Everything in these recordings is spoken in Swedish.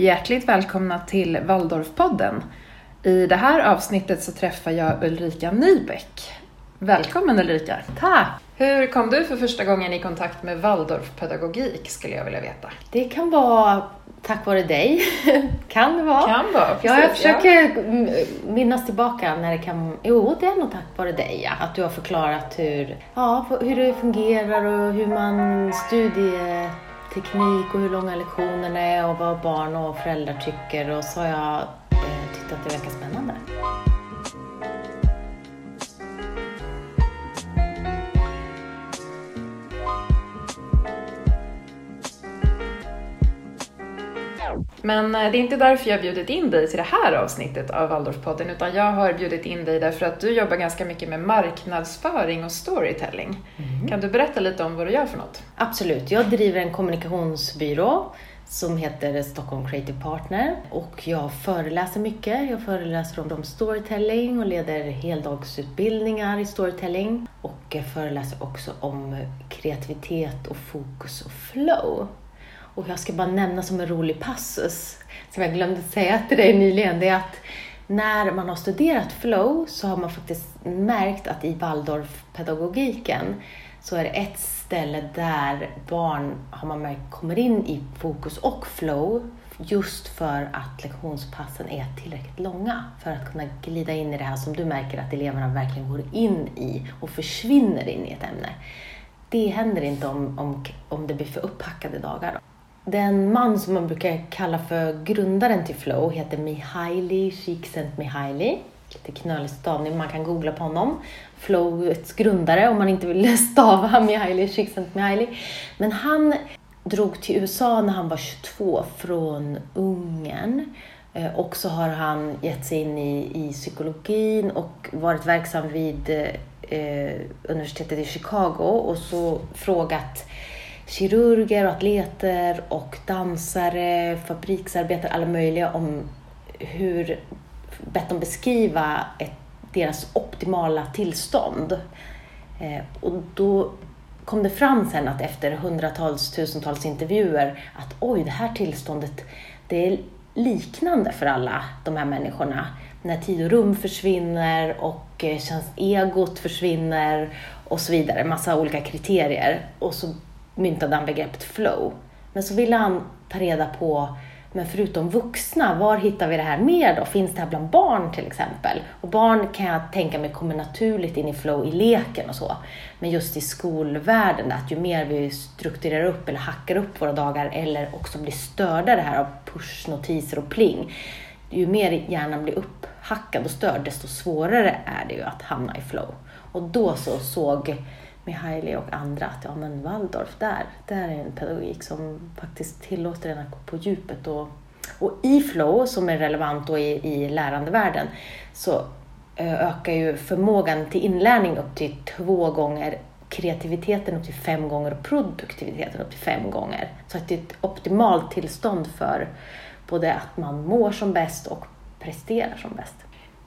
Hjärtligt välkomna till Waldorfpodden. I det här avsnittet så träffar jag Ulrika Nybeck. Välkommen Ulrika! Tack! Hur kom du för första gången i kontakt med Waldorfpedagogik skulle jag vilja veta? Det kan vara tack vare dig. kan det vara. Kan vara, precis, ja, jag försöker ja. minnas tillbaka när det kan... Jo, det är nog tack vare dig, ja. Att du har förklarat hur, ja, hur det fungerar och hur man teknik och hur långa lektionerna är och vad barn och föräldrar tycker och så har jag eh, tyckt att det verkar spännande. Men eh, det är inte därför jag har bjudit in dig till det här avsnittet av Waldorfpodden, utan jag har bjudit in dig därför att du jobbar ganska mycket med marknadsföring och storytelling. Mm. Kan du berätta lite om vad du gör för något? Absolut. Jag driver en kommunikationsbyrå som heter Stockholm Creative Partner och jag föreläser mycket. Jag föreläser om storytelling och leder heldagsutbildningar i storytelling och jag föreläser också om kreativitet och fokus och flow. Och jag ska bara nämna som en rolig passus, som jag glömde säga till dig nyligen, det är att när man har studerat flow så har man faktiskt märkt att i Waldorfpedagogiken så är det ett ställe där barn, har man märkt, kommer in i fokus och flow just för att lektionspassen är tillräckligt långa för att kunna glida in i det här som du märker att eleverna verkligen går in i och försvinner in i ett ämne. Det händer inte om, om, om det blir för upphackade dagar. Den man som man brukar kalla för grundaren till Flow heter Mihaili Csikszentmihalyi. Lite knölig stavning, man kan googla på honom. Flowets grundare om man inte vill stava Mihaili Csikszentmihalyi. Men han drog till USA när han var 22 från Ungern. Eh, och så har han gett sig in i, i psykologin och varit verksam vid eh, eh universitetet i Chicago och så frågat kirurger och atleter och dansare, fabriksarbetare, alla möjliga om hur, bett dem beskriva ett, deras optimala tillstånd. Eh, och då kom det fram sen att efter hundratals, tusentals intervjuer att oj, det här tillståndet, det är liknande för alla de här människorna. När tid och rum försvinner och eh, egot försvinner och så vidare, massa olika kriterier. Och så myntade han begreppet flow. Men så ville han ta reda på, men förutom vuxna, var hittar vi det här mer då? Finns det här bland barn till exempel? Och barn kan jag tänka mig kommer naturligt in i flow i leken och så. Men just i skolvärlden, att ju mer vi strukturerar upp eller hackar upp våra dagar eller också blir störda det här av pushnotiser och pling, ju mer hjärnan blir upphackad och störd, desto svårare är det ju att hamna i flow. Och då så såg Mihaili och andra att ja, men Waldorf, där, där är en pedagogik som faktiskt tillåter en att gå på djupet. Och, och i flow, som är relevant då i, i lärandevärlden, så eh, ökar ju förmågan till inlärning upp till två gånger kreativiteten upp till fem gånger och produktiviteten upp till fem gånger. Så att det är ett optimalt tillstånd för både att man mår som bäst och presterar som bäst.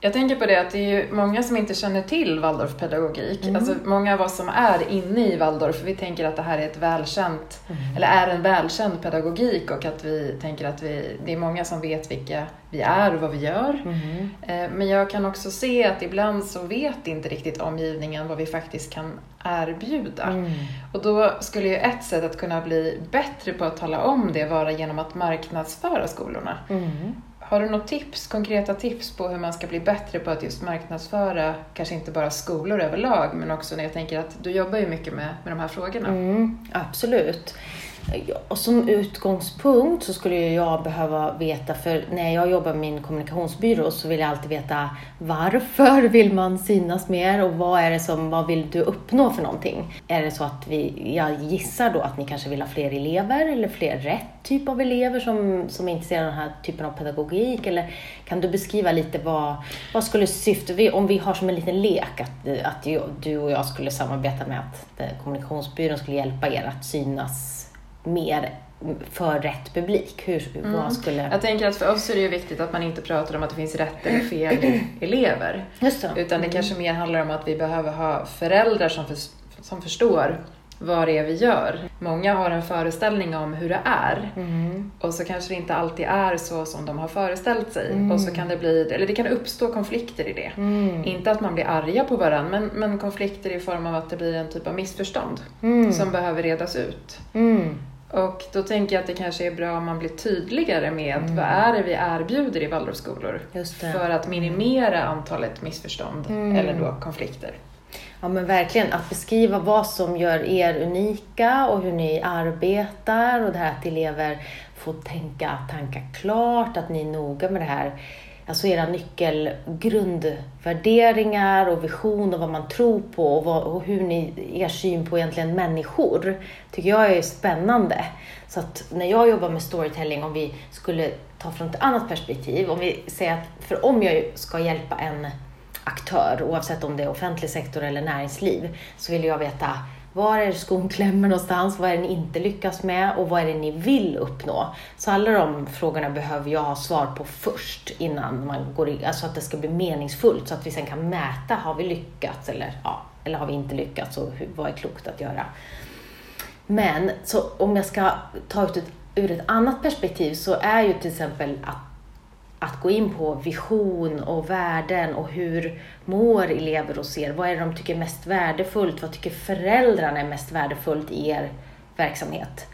Jag tänker på det att det är många som inte känner till Waldorfpedagogik. Mm. Alltså många av oss som är inne i Waldorf, vi tänker att det här är ett välkänt, mm. eller är en välkänd pedagogik och att vi tänker att vi, det är många som vet vilka vi är och vad vi gör. Mm. Men jag kan också se att ibland så vet inte riktigt omgivningen vad vi faktiskt kan erbjuda. Mm. Och då skulle ju ett sätt att kunna bli bättre på att tala om det vara genom att marknadsföra skolorna. Mm. Har du något tips, konkreta tips på hur man ska bli bättre på att just marknadsföra, kanske inte bara skolor överlag, men också när jag tänker att du jobbar ju mycket med, med de här frågorna. Mm, absolut. Och som utgångspunkt så skulle jag behöva veta, för när jag jobbar med min kommunikationsbyrå så vill jag alltid veta varför vill man synas mer och vad är det som, vad vill du uppnå för någonting? Är det så att vi, jag gissar då att ni kanske vill ha fler elever eller fler rätt typ av elever som, som är intresserade av den här typen av pedagogik? Eller kan du beskriva lite vad, vad skulle syftet, om vi har som en liten lek att, att du och jag skulle samarbeta med att eh, kommunikationsbyrån skulle hjälpa er att synas mer för rätt publik? Hur, mm. vad skulle... Jag tänker att för oss är det ju viktigt att man inte pratar om att det finns rätt eller fel elever. Just det. Utan det mm. kanske mer handlar om att vi behöver ha föräldrar som, för, som förstår vad det är vi gör. Många har en föreställning om hur det är Mm. och så kanske det inte alltid är så som de har föreställt sig. Mm. Och så kan det bli, eller det kan uppstå konflikter i det. Mm. Inte att man blir arga på varandra, men, men konflikter i form av att det blir en typ av missförstånd Mm. som behöver redas ut. Och då tänker jag att det kanske är bra om man blir tydligare med Mm. vad är det vi erbjuder i Waldorfskolor. För att minimera antalet missförstånd Mm. eller då konflikter. Ja men verkligen, att beskriva vad som gör er unika och hur ni arbetar och det här att elever får tänka tankar klart, att ni är noga med det här. Alltså era nyckelgrundvärderingar och vision och vad man tror på och, vad, och hur ni, er syn på egentligen människor tycker jag är spännande. Så att när jag jobbar med storytelling, om vi skulle ta från ett annat perspektiv, om vi säger att, för om jag ska hjälpa en aktör, oavsett om det är offentlig sektor eller näringsliv, så vill jag veta var är det skon klämmer någonstans? Vad är det ni inte lyckas med? Och vad är det ni vill uppnå? Så alla de frågorna behöver jag ha svar på först innan man går in, alltså att det ska bli meningsfullt så att vi sen kan mäta, har vi lyckats eller, ja, eller har vi inte lyckats och hur, vad är klokt att göra? Men så om jag ska ta ut ett, ur ett annat perspektiv så är ju till exempel att att gå in på vision och värden och hur mår elever hos er? Vad är det de tycker är mest värdefullt? Vad tycker föräldrarna är mest värdefullt i er verksamhet?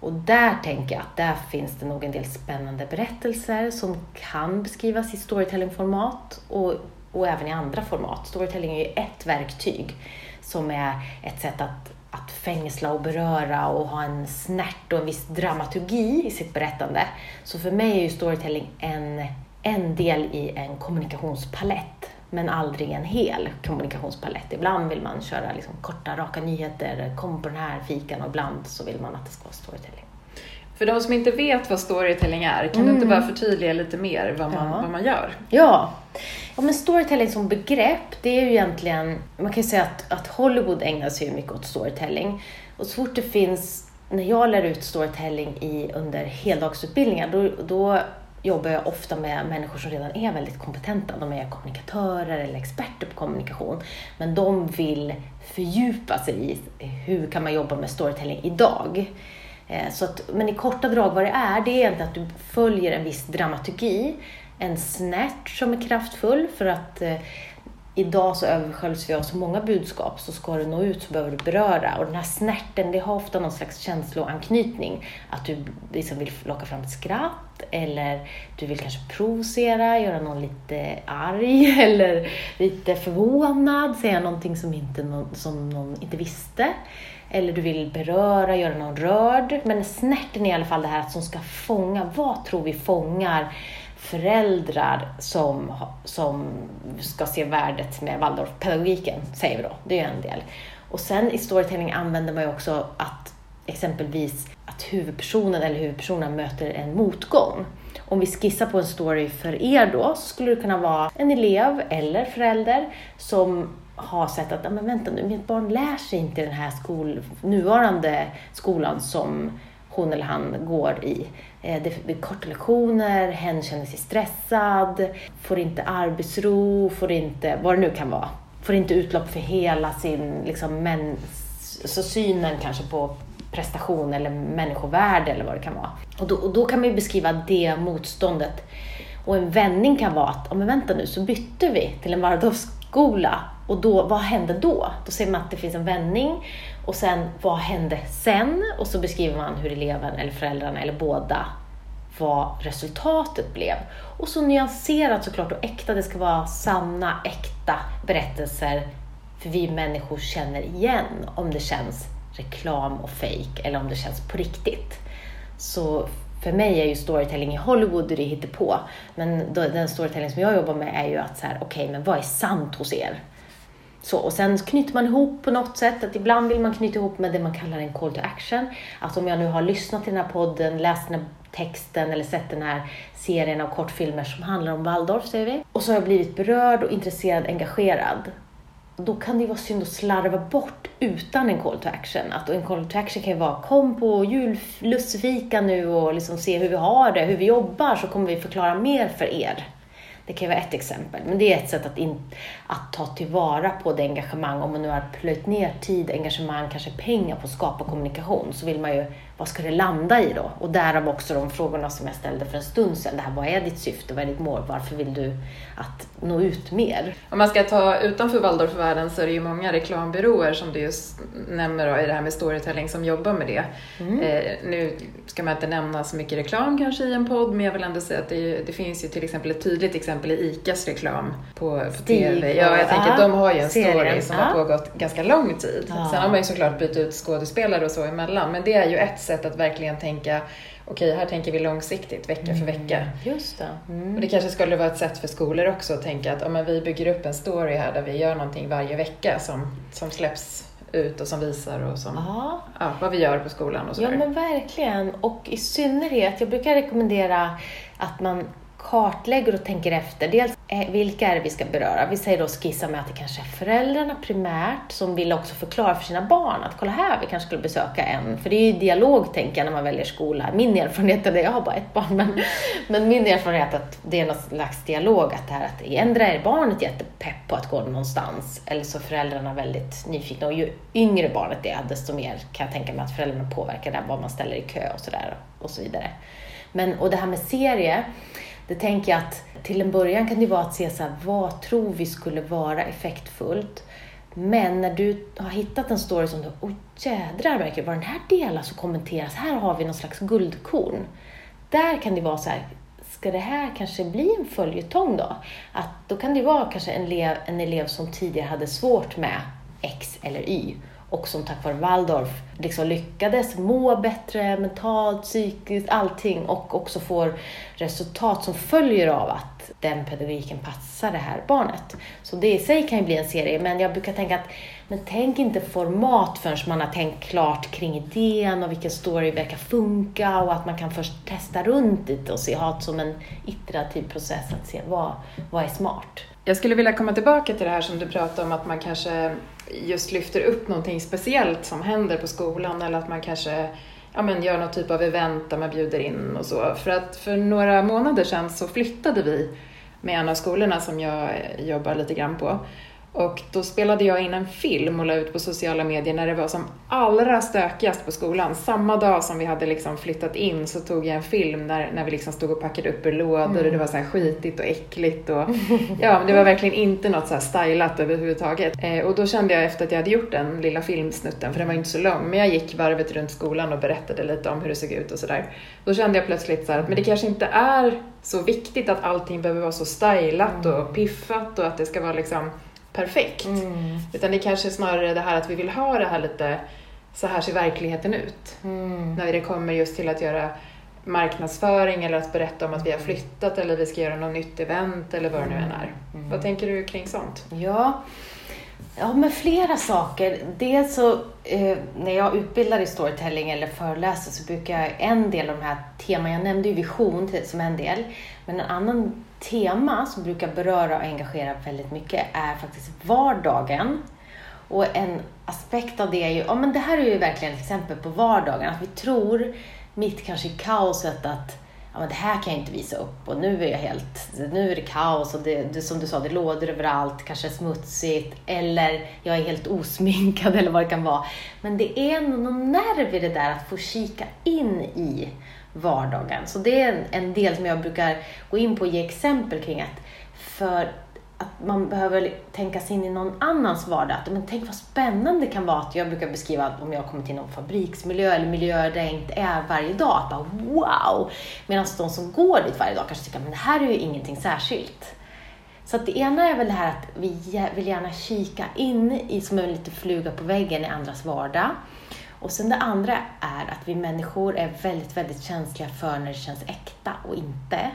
Och där tänker jag att där finns det nog en del spännande berättelser som kan beskrivas i storytellingformat och, och även i andra format. Storytelling är ju ett verktyg som är ett sätt att, att fängsla och beröra och ha en snärt och en viss dramaturgi i sitt berättande. Så för mig är ju storytelling en, en del i en kommunikationspalett men aldrig en hel kommunikationspalett. Ibland vill man köra liksom korta, raka nyheter, kom på den här fikan och ibland så vill man att det ska vara storytelling. För de som inte vet vad storytelling är, kan du inte bara förtydliga lite mer vad man, Ja. vad man gör? Ja ja, men storytelling som begrepp, det är ju egentligen, man kan ju säga att, att Hollywood ägnar sig mycket åt storytelling. Och så fort det finns, när jag lär ut storytelling i, under heldagsutbildningar, då, då jobbar jag ofta med människor som redan är väldigt kompetenta. De är kommunikatörer eller experter på kommunikation. Men de vill fördjupa sig i hur kan man jobba med storytelling idag. Eh, så att, men i korta drag vad det är, det är egentligen att du följer en viss dramaturgi, en snärt som är kraftfull för att eh, idag så översköljs vi av så många budskap, så ska du nå ut så behöver du beröra. Och den här snärten, det har ofta någon slags känsloanknytning. Att du liksom vill locka fram ett skratt, eller du vill kanske provocera, göra någon lite arg, eller lite förvånad, säga någonting som, inte någon, som någon inte visste. Eller du vill beröra, göra någon rörd. Men snärten är i alla fall det här som ska fånga, vad tror vi fångar föräldrar som, som ska se värdet med Waldorfpedagogiken, säger vi då. Det är ju en del. Och sen i storytelling använder man ju också att exempelvis att huvudpersonen eller huvudpersonen möter en motgång. Om vi skissar på en story för er då, så skulle det kunna vara en elev eller förälder som har sett att, men vänta nu, mitt barn lär sig inte i den här skol, nuvarande skolan som hon eller han går i. Eh, det blir korta lektioner, hen känner sig stressad, får inte arbetsro, får inte, vad det nu kan vara, får inte utlopp för hela sin, liksom, men, så synen kanske på prestation eller människovärde eller vad det kan vara. Och då, och då kan man ju beskriva det motståndet. Och en vändning kan vara att, ja men vänta nu, så bytte vi till en Waldorfskola. Och då, vad hände då? Då ser man att det finns en vändning. Och sen, vad hände sen? Och så beskriver man hur eleven eller föräldrarna eller båda vad resultatet blev. Och så nyanserat såklart och äkta. Det ska vara sanna, äkta berättelser. För vi människor känner igen om det känns reklam och fake eller om det känns på riktigt. Så för mig är ju storytelling i Hollywood det hittar på. Men då, den storytelling som jag jobbar med är ju att så här, okej, men vad är sant hos er? Så, och sen knyter man ihop på något sätt. Att ibland vill man knyta ihop med det man kallar en call to action. Att om jag nu har lyssnat till den här podden, läst den här texten eller sett den här serien av kortfilmer som handlar om Waldorf, säger vi. Och så har jag blivit berörd och intresserad, engagerad. Då kan det ju vara synd att slarva bort utan en call to action. Att en call to action kan ju vara kom på jullussefika nu och liksom se hur vi har det, hur vi jobbar, så kommer vi förklara mer för er. Det kan ju vara ett exempel, men det är ett sätt att, in, att ta tillvara på det engagemang. Om man nu har plöjt ner tid, engagemang, kanske pengar på att skapa kommunikation, så vill man ju, vad ska det landa i då? Och därav också de frågorna som jag ställde för en stund sedan. Det här, vad är ditt syfte, vad är ditt mål, varför vill du att nå ut mer? Om man ska ta utanför Waldorfvärlden så är det ju många reklambyråer som du just nämner då, i det här med storytelling som jobbar med det. Mm. Eh, nu ska man inte nämna så mycket reklam kanske i en podd, men jag vill ändå säga att det, det finns ju till exempel ett tydligt exempel i ICAs reklam på, på TV. Ja, jag tänker att de har ju en story serien. som har pågått ganska lång tid. Sen har man ju såklart bytt ut skådespelare och så emellan, men det är ju ett sätt att verkligen tänka okej, här tänker vi långsiktigt, vecka för vecka. Mm, just det. Mm. Och det kanske skulle vara ett sätt för skolor också att tänka att ja, vi bygger upp en story här där vi gör någonting varje vecka som, som släpps ut och som visar och som, ja, vad vi gör på skolan och så Ja men verkligen. Och i synnerhet, jag brukar rekommendera att man kartlägger och tänker efter. Dels Eh, vilka är det vi ska beröra? Vi säger då skissa med att det kanske är föräldrarna primärt som vill också förklara för sina barn att kolla här, vi kanske skulle besöka en. För det är ju dialog, tänker jag, när man väljer skola. Min erfarenhet är det, jag har bara ett barn, men, men min erfarenhet är att det är någon slags dialog. Att det här att ändra är barnet jättepepp på att gå någonstans eller så är föräldrarna väldigt nyfikna. Och ju yngre barnet är, desto mer kan jag tänka mig att föräldrarna påverkar där, vad man ställer i kö och sådär och så vidare. Men, och det här med serie, det tänker jag att till en början kan det vara att se så här, vad tror vi skulle vara effektfullt? Men när du har hittat en story som du, åh jädrar verkligen, vad den här delas och kommenteras, här har vi någon slags guldkorn. Där kan det vara så här, ska det här kanske bli en följetong då? Att då kan det vara kanske en elev, en elev som tidigare hade svårt med X eller Y och som tack vare Waldorf liksom lyckades må bättre mentalt, psykiskt, allting och också får resultat som följer av att den pedagogiken passar det här barnet. Så det i sig kan ju bli en serie, men jag brukar tänka att men tänk inte format förrän man har tänkt klart kring idén och vilken story verkar funka och att man kan först testa runt lite och se, ha det som en iterativ process att se vad, vad är smart. Jag skulle vilja komma tillbaka till det här som du pratade om att man kanske just lyfter upp någonting speciellt som händer på skolan eller att man kanske ja, men gör någon typ av event där man bjuder in och så. För att för några månader sedan så flyttade vi med en av skolorna som jag jobbar lite grann på. Och då spelade jag in en film och la ut på sociala medier när det var som allra stökigast på skolan. Samma dag som vi hade liksom flyttat in så tog jag en film när, när vi liksom stod och packade upp ur lådor mm. och det var så här skitigt och äckligt. Och, ja, det var verkligen inte något så här stylat överhuvudtaget. Eh, och då kände jag efter att jag hade gjort den lilla filmsnutten, för den var inte så lång, men jag gick varvet runt skolan och berättade lite om hur det såg ut och sådär. Då kände jag plötsligt så här, att men det kanske inte är så viktigt att allting behöver vara så stylat och mm. piffat och att det ska vara liksom perfekt. Mm. Utan det är kanske snarare det här att vi vill ha det här lite, så här ser verkligheten ut. Mm. När det kommer just till att göra marknadsföring eller att berätta om att vi har flyttat eller vi ska göra något nytt event eller vad det nu än är. Mm. Vad tänker du kring sånt? Ja, Ja, men flera saker. Dels så, eh, när jag utbildar i storytelling eller föreläser så brukar jag, en del av de här teman, jag nämnde ju vision som en del, men en annan tema som brukar beröra och engagera väldigt mycket är faktiskt vardagen. Och en aspekt av det är ju, ja men det här är ju verkligen ett exempel på vardagen, att vi tror mitt kanske i kaoset att ja, men det här kan jag inte visa upp och nu är jag helt, nu är det kaos och det, det, som du sa, det är lådor överallt, kanske smutsigt eller jag är helt osminkad eller vad det kan vara. Men det är någon nerv i det där att få kika in i vardagen. Så det är en, en del som jag brukar gå in på och ge exempel kring att för att man behöver tänka sig in i någon annans vardag. Men tänk vad spännande det kan vara att jag brukar beskriva om jag kommer till någon fabriksmiljö eller miljöer där jag inte är varje dag. Att bara, wow! Medan de som går dit varje dag kanske tycker att det här är ju ingenting särskilt. Så att det ena är väl det här att vi vill gärna kika in i, som en liten fluga på väggen i andras vardag. Och sen det andra är att vi människor är väldigt, väldigt känsliga för när det känns äkta och inte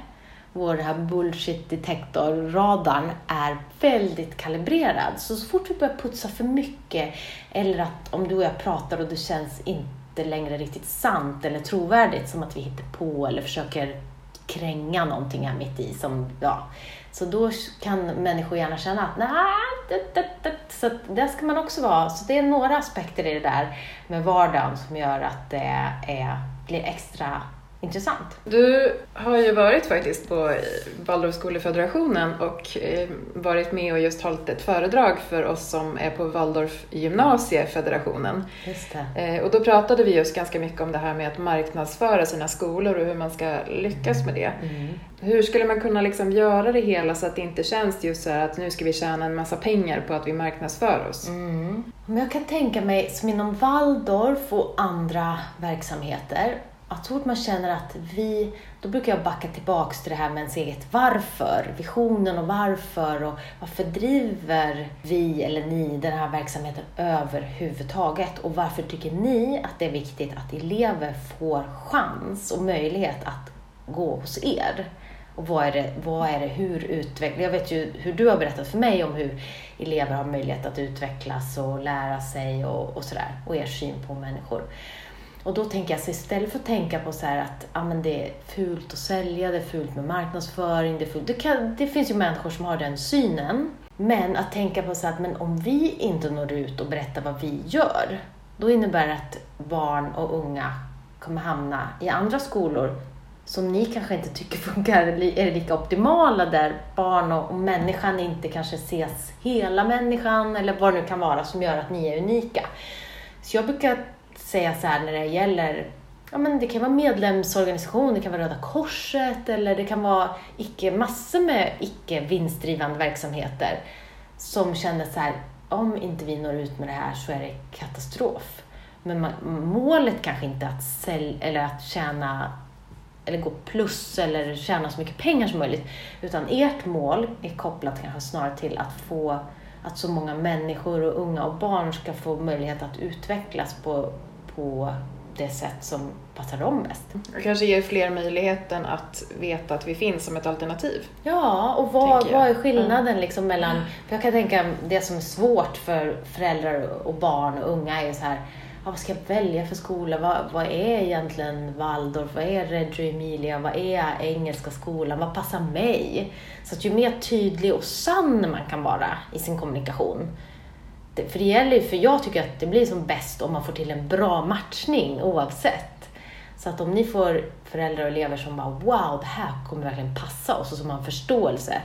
vår här bullshit detektor-radarn är väldigt kalibrerad. Så så fort vi börjar putsa för mycket, eller att om du och jag pratar och det känns inte längre riktigt sant eller trovärdigt, som att vi hittar på eller försöker kränga någonting här mitt i. Som, ja. Så då kan människor gärna känna att nej, så där ska man också vara. Så det är några aspekter i det där med vardagen som gör att det är, blir extra intressant. Du har ju varit faktiskt på Waldorfskolefederationen och eh, varit med och just hållit ett föredrag för oss som är på Waldorf gymnasiefederationen. Just det. Eh, och då pratade vi just ganska mycket om det här med att marknadsföra sina skolor och hur man ska lyckas med det. Mm. Hur skulle man kunna liksom göra det hela så att det inte känns just så här att nu ska vi tjäna en massa pengar på att vi marknadsför oss? Mm. Men jag kan tänka mig, som inom Waldorf och andra verksamheter, att så fort man känner att vi, då brukar jag backa tillbaks till det här med ens eget varför, visionen och varför och varför driver vi eller ni den här verksamheten överhuvudtaget och varför tycker ni att det är viktigt att elever får chans och möjlighet att gå hos er? Och vad är det, vad är det hur utvecklar... jag vet ju hur du har berättat för mig om hur elever har möjlighet att utvecklas och lära sig och, och sådär, och er syn på människor. Och då tänker jag, så istället för att tänka på så att ah, men det är fult att sälja, det är fult med marknadsföring, det, är fult. Det, kan, det finns ju människor som har den synen. Men att tänka på så att men om vi inte når ut och berättar vad vi gör, då innebär det att barn och unga kommer hamna i andra skolor som ni kanske inte tycker funkar är lika optimala där barn och, och människan inte kanske ses hela människan eller vad det nu kan vara som gör att ni är unika. Så jag brukar säga så här när det gäller Ja, men det kan vara medlemsorganisation, det kan vara Röda Korset eller det kan vara icke, massor med icke vinstdrivande verksamheter som känner så här, om inte vi når ut med det här så är det katastrof. Men man, målet kanske inte är att, sälj, eller att tjäna eller gå plus eller tjäna så mycket pengar som möjligt. Utan ert mål är kopplat kanske snarare till att få att så många människor och unga och barn ska få möjlighet att utvecklas på, på det sätt som passar dem bäst. Och kanske ger fler möjligheten att veta att vi finns som ett alternativ. Ja, och vad, vad är skillnaden mm. liksom mellan... För jag kan tänka det som är svårt för föräldrar och barn och unga är så här ja, vad ska jag välja för skola? Vad, vad är egentligen Waldorf? Vad är Reggio Emilia? Vad är Engelska skolan? Vad passar mig? Så att ju mer tydlig och sann man kan vara i sin kommunikation, för det gäller för jag tycker att det blir som bäst om man får till en bra matchning oavsett. Så att om ni får föräldrar och elever som bara wow, det här kommer verkligen passa oss och som har en förståelse,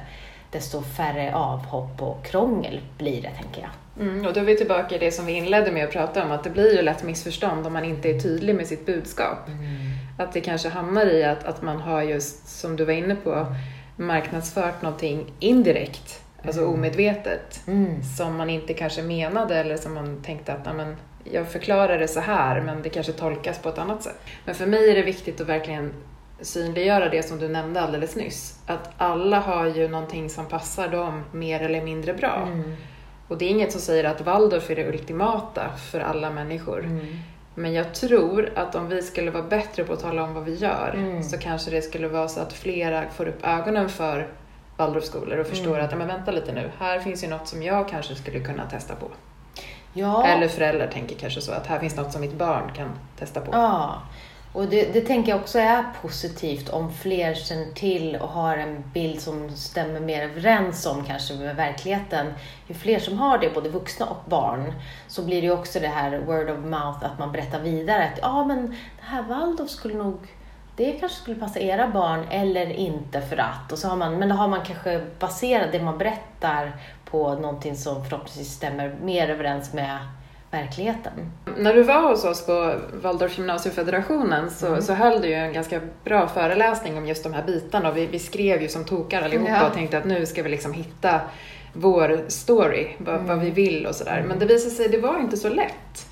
desto färre avhopp och krångel blir det, tänker jag. Mm, och då är vi tillbaka i det som vi inledde med att prata om, att det blir ju lätt missförstånd om man inte är tydlig med sitt budskap. Mm. Att det kanske hamnar i att, att man har just, som du var inne på, marknadsfört någonting indirekt, alltså mm. omedvetet, mm. som man inte kanske menade eller som man tänkte att men, jag förklarar det så här, men det kanske tolkas på ett annat sätt. Men för mig är det viktigt att verkligen synliggöra det som du nämnde alldeles nyss. Att alla har ju någonting som passar dem mer eller mindre bra. Mm. Och det är inget som säger att Waldorf är det ultimata för alla människor. Mm. Men jag tror att om vi skulle vara bättre på att tala om vad vi gör mm. så kanske det skulle vara så att flera får upp ögonen för Waldorfskolor och förstår mm. att, men vänta lite nu, här finns ju något som jag kanske skulle kunna testa på. Ja. Eller föräldrar tänker kanske så att här finns något som mitt barn kan testa på. Ja. Och det, det tänker jag också är positivt om fler känner till och har en bild som stämmer mer överens om kanske med verkligheten. Ju fler som har det, både vuxna och barn, så blir det ju också det här word of mouth, att man berättar vidare att ja, men det här Waldorf skulle nog det kanske skulle passa era barn eller inte för att. Och så har man, men då har man kanske baserat det man berättar på någonting som förhoppningsvis stämmer mer överens med verkligheten. När du var hos oss på Waldorf gymnasiefederationen så, mm. så höll du ju en ganska bra föreläsning om just de här bitarna och vi, vi skrev ju som tokar allihopa ja. och tänkte att nu ska vi liksom hitta vår story, vad, mm. vad vi vill och sådär. Men det visade sig, det var inte så lätt.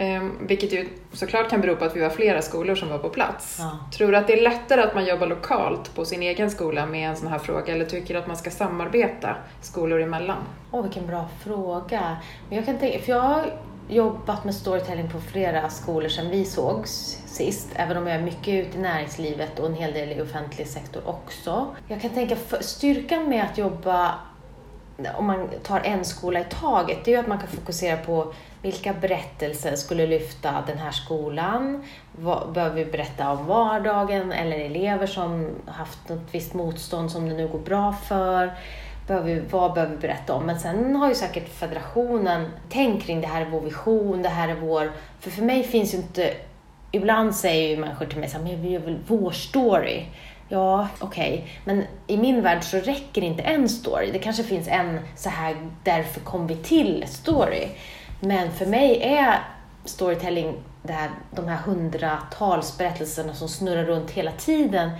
Um, vilket ju såklart kan bero på att vi var flera skolor som var på plats. Ja. Tror du att det är lättare att man jobbar lokalt på sin egen skola med en sån här fråga eller tycker du att man ska samarbeta skolor emellan? Åh, oh, vilken bra fråga. Men jag kan tänka, för jag har jobbat med storytelling på flera skolor sedan vi sågs sist, även om jag är mycket ute i näringslivet och en hel del i offentlig sektor också. Jag kan tänka, styrkan med att jobba om man tar en skola i taget, det är ju att man kan fokusera på vilka berättelser skulle lyfta den här skolan? Vad, behöver vi berätta om vardagen eller elever som haft något visst motstånd som det nu går bra för? Behöver vi, vad behöver vi berätta om? Men sen har ju säkert federationen tänkt kring det här är vår vision, det här är vår... För för mig finns ju inte ibland säger ju människor till mig så här, men vi gör väl vår story. Ja, okej, okay. men i min värld så räcker inte en story. Det kanske finns en så här, därför kom vi till story. Men för mig är storytelling det här, de här hundratals berättelserna som snurrar runt hela tiden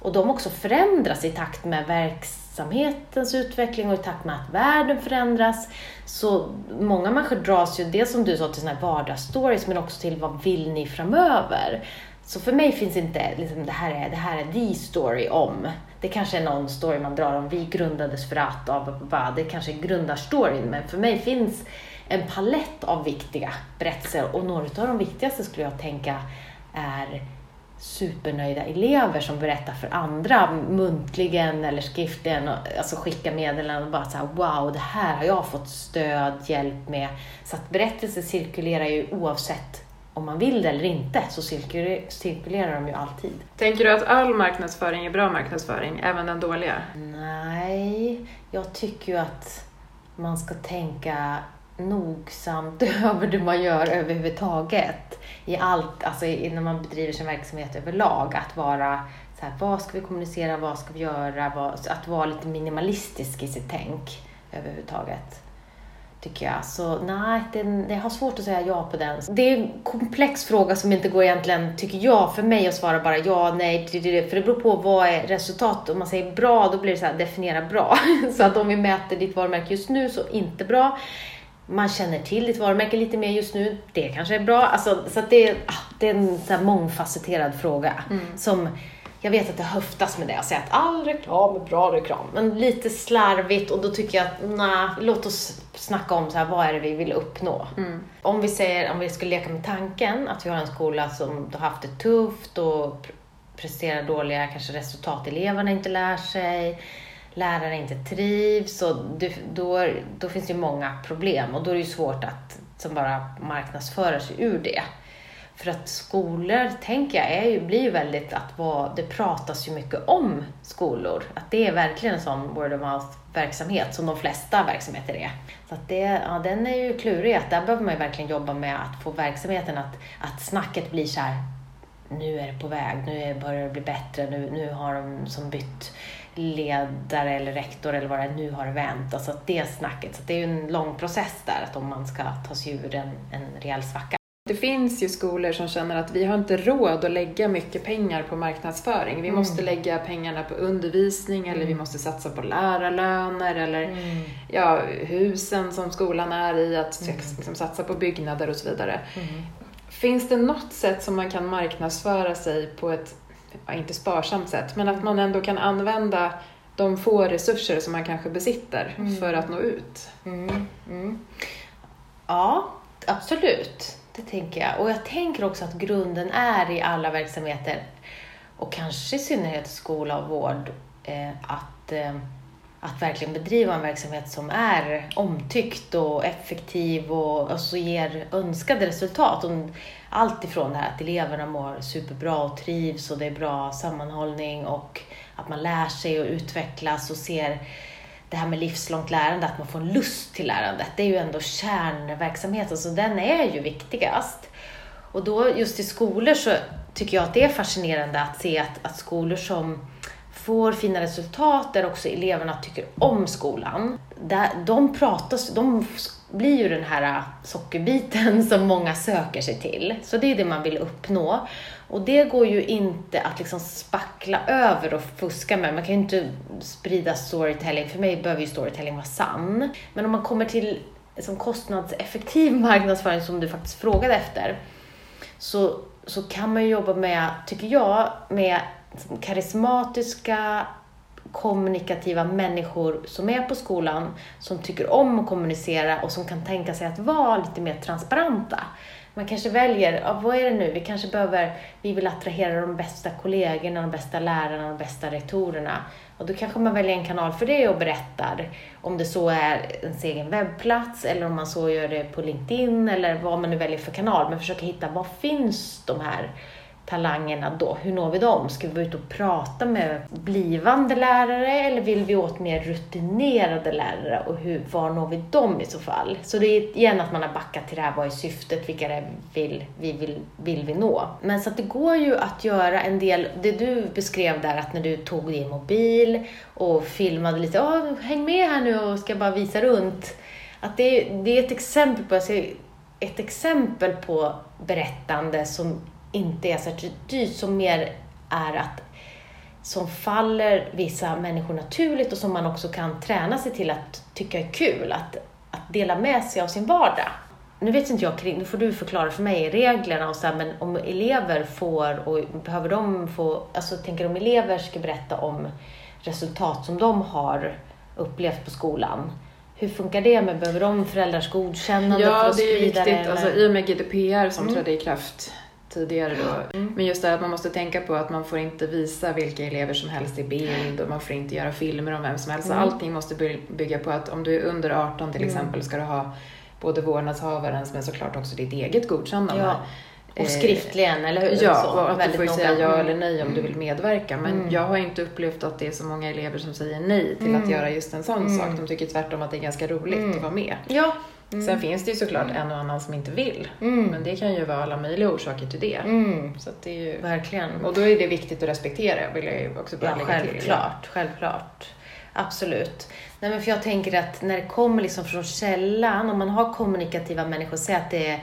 och de också förändras i takt med verksamhetens utveckling och i takt med att världen förändras. Så många människor dras ju, dels som du sa, till sådana här vardagsstories men också till vad vill ni framöver? Så för mig finns inte liksom, det här är, det här är the story om. Det kanske är någon story man drar om vi grundades för att, av, det kanske är grundarstoryn, men för mig finns en palett av viktiga berättelser och några av de viktigaste skulle jag tänka är supernöjda elever som berättar för andra muntligen eller skriftligen, och alltså skickar meddelanden och bara så här, wow, det här har jag fått stöd, hjälp med. Så att berättelser cirkulerar ju oavsett om man vill det eller inte, så cirkulerar de ju alltid. Tänker du att all marknadsföring är bra marknadsföring, även den dåliga? Nej, jag tycker ju att man ska tänka nogsamt över det man gör överhuvudtaget. I allt, alltså när man bedriver sin verksamhet överlag. Att vara så här, vad ska vi kommunicera, vad ska vi göra? Vad, att vara lite minimalistisk i sitt tänk överhuvudtaget. Tycker jag. Så nej, det, jag har svårt att säga ja på den. Det är en komplex fråga som inte går egentligen, tycker jag, för mig att svara bara ja, nej, för det beror på vad är resultatet. Om man säger bra, då blir det så här, definiera bra. så att om vi mäter ditt varumärke just nu, så inte bra man känner till ditt varumärke lite mer just nu. Det kanske är bra. Alltså, så det, är, ah, det är en så mångfacetterad fråga. Mm. Som, jag vet att det höftas med det, att säga att all reklam är bra reklam. Men lite slarvigt och då tycker jag att, nej, låt oss snacka om så här, vad är det vi vill uppnå. Mm. Om vi säger, om vi skulle leka med tanken att vi har en skola som har haft det tufft och presterar dåliga kanske resultat, eleverna inte lär sig lärare inte trivs och då, då finns det ju många problem och då är det ju svårt att som bara marknadsföra sig ur det. För att skolor, tänker jag, är ju, blir ju väldigt att vara, det pratas ju mycket om skolor. Att det är verkligen en sån word of mouth-verksamhet som de flesta verksamheter är. Så att det, ja, den är ju klurig, att där behöver man ju verkligen jobba med att få verksamheten att, att snacket blir så här, nu är det på väg, nu börjar det bli bättre, nu, nu har de som bytt ledare eller rektor eller vad det är, nu har det vänt. Alltså det snacket. Så det är ju en lång process där, att om man ska ta sig ur en, en rejäl svacka. Det finns ju skolor som känner att vi har inte råd att lägga mycket pengar på marknadsföring. Vi mm. måste lägga pengarna på undervisning mm. eller vi mm. måste satsa på lärarlöner eller mm. ja, husen som skolan är i, att mm. liksom, satsa på byggnader och så vidare. Mm. Finns det något sätt som man kan marknadsföra sig på ett inte sparsamt sätt, men att man ändå kan använda de få resurser som man kanske besitter för att nå ut. Ja, absolut. Det tänker jag. Och jag tänker också att grunden är i alla verksamheter, och kanske i synnerhet skola och vård, eh, att, eh, att verkligen bedriva en verksamhet som är omtyckt och effektiv och alltså ger önskade resultat. Och allt ifrån det här att eleverna mår superbra och trivs och det är bra sammanhållning och att man lär sig och utvecklas och ser det här med livslångt lärande, att man får en lust till lärandet. Det är ju ändå kärnverksamheten, så alltså, den är ju viktigast. Och då just i skolor så tycker jag att det är fascinerande att se att, att skolor som får fina resultat, där också eleverna tycker om skolan, där, de pratas, de blir ju den här sockerbiten som många söker sig till. Så det är det man vill uppnå. Och det går ju inte att liksom spackla över och fuska med. Man kan ju inte sprida storytelling. För mig behöver ju storytelling vara sann. Men om man kommer till som kostnadseffektiv marknadsföring som du faktiskt frågade efter, så, så kan man ju jobba med, tycker jag, med karismatiska kommunikativa människor som är på skolan, som tycker om att kommunicera och som kan tänka sig att vara lite mer transparenta. Man kanske väljer, ja, vad är det nu, vi kanske behöver, vi vill attrahera de bästa kollegorna, de bästa lärarna, de bästa rektorerna. Och då kanske man väljer en kanal för det och berättar, om det så är ens egen webbplats eller om man så gör det på LinkedIn eller vad man nu väljer för kanal, men försöka hitta, var finns de här talangerna då? Hur når vi dem? Ska vi vara ute och prata med blivande lärare eller vill vi åt mer rutinerade lärare och hur, var når vi dem i så fall? Så det är igen att man har backat till det här, vad är syftet, vilka det vill, vi vill, vill vi nå? Men så att det går ju att göra en del, det du beskrev där att när du tog din mobil och filmade lite, oh, häng med här nu och ska bara visa runt. Att det, det är ett exempel på, ett exempel på berättande som inte är särskilt dyrt, som mer är att som faller vissa människor naturligt och som man också kan träna sig till att tycka är kul, att, att dela med sig av sin vardag. Nu vet inte jag kring, nu får du förklara för mig reglerna och så här, men om elever får, och behöver de få, alltså tänker om elever ska berätta om resultat som de har upplevt på skolan, hur funkar det? med Behöver de föräldrars godkännande ja, för att sprida det? Ja, det är viktigt. Alltså, I och med GDPR som mm. trädde i kraft tidigare då. Mm. Men just det att man måste tänka på att man får inte visa vilka elever som helst i bild och man får inte göra filmer om vem som helst. Mm. Allting måste bygga på att om du är under 18 till mm. exempel ska du ha både vårdnadshavarens men såklart också ditt eget godkännande. Ja. Och eh, skriftligen, eller hur? Ja, så, och att du får säga ja eller nej om du vill medverka. Men mm. jag har inte upplevt att det är så många elever som säger nej till mm. att göra just en sån mm. sak. De tycker tvärtom att det är ganska roligt mm. att vara med. Ja, Mm. Sen finns det ju såklart en och annan som inte vill. Mm. Men det kan ju vara alla möjliga orsaker till det. Mm. Så det är ju... Verkligen. Och då är det viktigt att respektera, vill jag ju också bara ja, lägga till. Självklart, självklart. Absolut. Nej, men för jag tänker att när det kommer liksom från källan, om man har kommunikativa människor, säg att det är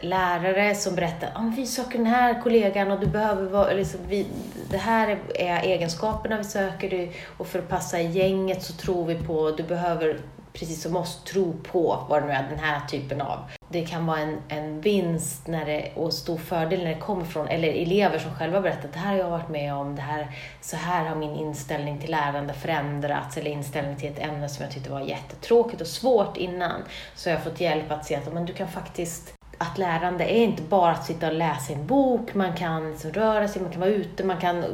lärare som berättar om vi söker den här kollegan och du behöver vara, liksom, vi, det här är egenskaperna vi söker och för att passa i gänget så tror vi på, du behöver precis som oss, tro på vad det nu är, den här typen av. Det kan vara en, en vinst när det, och stor fördel när det kommer från, eller elever som själva berättar det här har jag varit med om, det här, så här har min inställning till lärande förändrats, eller inställning till ett ämne som jag tyckte var jättetråkigt och svårt innan. Så jag har fått hjälp att se att men du kan faktiskt att lärande är inte bara att sitta och läsa en bok, man kan liksom röra sig, man kan vara ute, man kan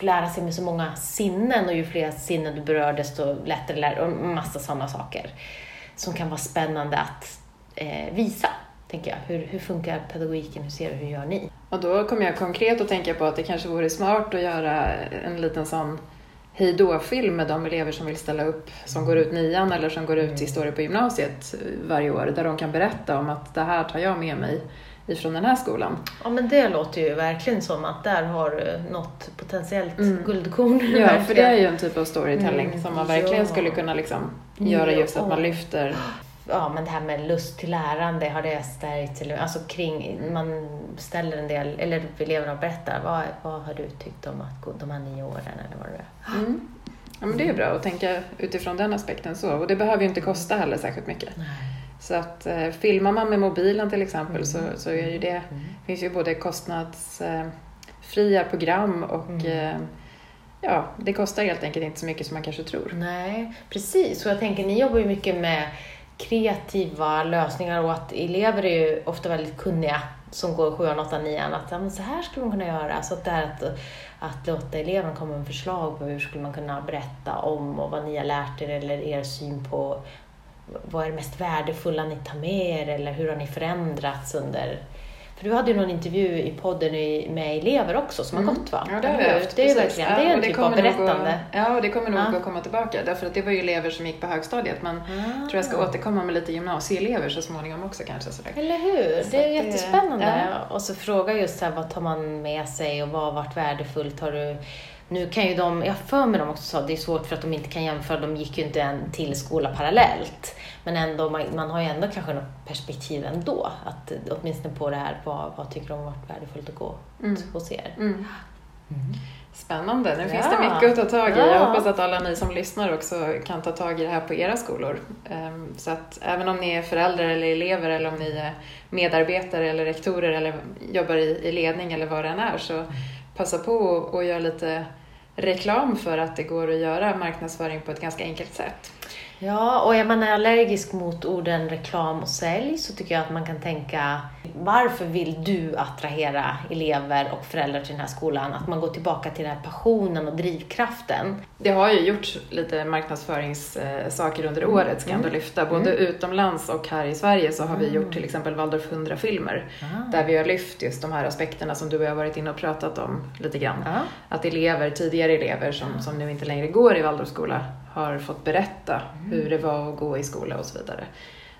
lära sig med så många sinnen och ju fler sinnen du berör desto lättare lär du och massa sådana saker som kan vara spännande att eh, visa. Tänker jag. Hur, hur funkar pedagogiken? Hur ser du? Hur gör ni? Och då kommer jag konkret att tänka på att det kanske vore smart att göra en liten sån hejdå-film med de elever som vill ställa upp, som går ut nian eller som går ut i historia på gymnasiet varje år, där de kan berätta om att det här tar jag med mig ifrån den här skolan. Ja men det låter ju verkligen som att där har du något potentiellt mm. guldkorn. Ja, verkligen. för det är ju en typ av storytelling mm, som man verkligen ja. skulle kunna liksom göra just att man lyfter ja, men det här med lust till lärande, har det stärkts? Alltså kring, man ställer en del, eller eleverna berättar, vad, vad har du tyckt om att gå de här nio åren eller vad det är? Mm. Ja, men det är bra att tänka utifrån den aspekten så. Och det behöver ju inte kosta heller särskilt mycket. Nej. Så att eh, filmar man med mobilen till exempel mm. så, så är ju det, mm. finns ju både kostnadsfria eh, program och mm. eh, ja, det kostar helt enkelt inte så mycket som man kanske tror. Nej, precis. Och jag tänker, ni jobbar ju mycket med kreativa lösningar och att elever är ju ofta väldigt kunniga som går 7, 8, 9 att ja, men så här skulle man kunna göra. Så att det är att, att låta eleverna komma med förslag på hur skulle man kunna berätta om och vad ni har lärt er eller er syn på vad är det mest värdefulla ni tar med er eller hur har ni förändrats under för du hade ju någon intervju i podden med elever också som mm. har gått va? Ja, det har vi haft. Det är verkligen det är en typ av berättande. Att, ja, och det kommer nog ja. att komma tillbaka. Därför att det var ju elever som gick på högstadiet. Men ah. jag tror jag ska återkomma med lite gymnasieelever så småningom också kanske. Sådär. Eller hur? Så det är jättespännande. Ja. Och så fråga just så här, vad tar man med sig och vad har varit värdefullt? Har du nu kan ju de, jag för mig de också sa, det är svårt för att de inte kan jämföra, de gick ju inte en till skola parallellt. Men ändå, man, man har ju ändå kanske något perspektiv ändå, att åtminstone på det här, vad, vad tycker de har varit värdefullt att gå mm. hos er? Mm. Mm. Spännande, nu ja. finns det mycket att ta tag i. Ja. Jag hoppas att alla ni som lyssnar också kan ta tag i det här på era skolor. Ehm, så att även om ni är föräldrar eller elever eller om ni är medarbetare eller rektorer eller jobbar i, ledning eller vad det än är så passa på och göra lite reklam för att det går att göra marknadsföring på ett ganska enkelt sätt. Ja, och är man allergisk mot orden reklam och sälj så tycker jag att man kan tänka varför vill du attrahera elever och föräldrar till den här skolan? Att man går tillbaka till den här passionen och drivkraften. Det har ju gjorts lite marknadsföringssaker under mm. året, ska jag ändå mm. lyfta. Både mm. utomlands och här i Sverige så har vi gjort till exempel Waldorf 100-filmer. Ah. Där vi har lyft just de här aspekterna som du och jag har varit inne och pratat om lite grann. Ah. Att elever, tidigare elever som, som nu inte längre går i Waldorfskola har fått berätta mm. hur det var att gå i skola och så vidare.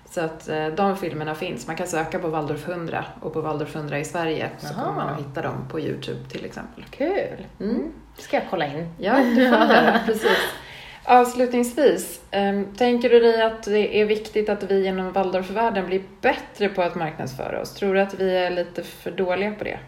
Så att eh, de filmerna finns. Man kan söka på Waldorf 100 och på Waldorf 100 i Sverige så kommer man att hitta dem på Youtube till exempel. Kul! Mm. ska jag kolla in. Ja, du får göra precis. Avslutningsvis, ehm, tänker du dig att det är viktigt att vi inom Waldorfvärlden blir bättre på att marknadsföra oss? Tror du att vi är lite för dåliga på det?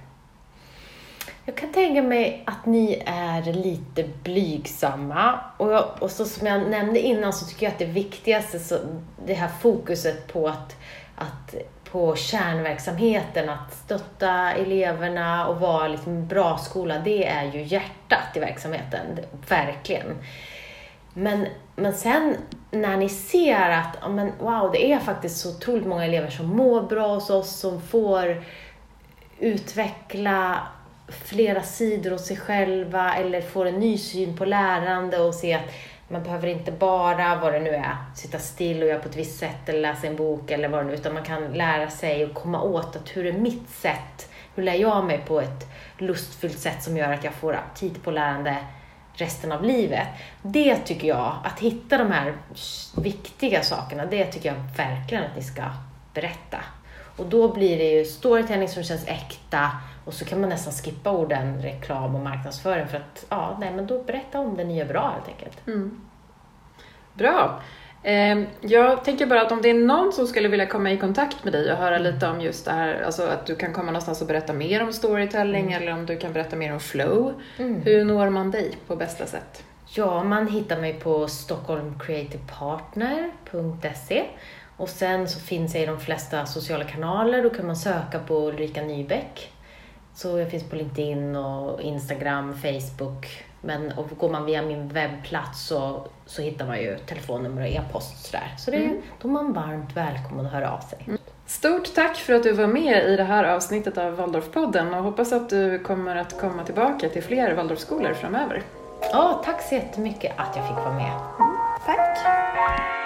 Jag kan tänka mig att ni är lite blygsamma. Och, jag, och så som jag nämnde innan så tycker jag att det viktigaste, så, det här fokuset på att, att på kärnverksamheten, att stötta eleverna och vara liksom en bra skola, det är ju hjärtat i verksamheten. Verkligen. Men, men sen när ni ser att, ja, men, wow, det är faktiskt så otroligt många elever som mår bra hos oss, som får utveckla flera sidor åt sig själva eller får en ny syn på lärande och se att man behöver inte bara, vad det nu är, sitta still och göra på ett visst sätt eller läsa en bok eller vad det nu utan man kan lära sig och komma åt att hur är mitt sätt, hur lär jag mig på ett lustfyllt sätt som gör att jag får tid på lärande resten av livet. Det tycker jag, att hitta de här viktiga sakerna, det tycker jag verkligen att ni ska berätta. Och då blir det ju storytelling som känns äkta och så kan man nästan skippa orden reklam och marknadsföring för att, ja, nej men då berätta om det ni gör bra helt enkelt. Mm. Bra. Ehm, jag tänker bara att om det är någon som skulle vilja komma i kontakt med dig och höra lite om just det här, alltså att du kan komma någonstans och berätta mer om storytelling mm. eller om du kan berätta mer om flow. Mm. Hur når man dig på bästa sätt? Ja, man hittar mig på stockholmcreativepartner.se och sen så finns jag i de flesta sociala kanaler, då kan man söka på Ulrika Nybeck så jag finns på LinkedIn och Instagram, Facebook. Men och går man via min webbplats så, så hittar man ju telefonnummer och e-post sådär. Så det, mm. då är man varmt välkommen att höra av sig. Mm. Stort tack för att du var med i det här avsnittet av Waldorfpodden och hoppas att du kommer att komma tillbaka till fler Waldorfskolor framöver. Ja, tack så jättemycket att jag fick vara med. Mm, tack!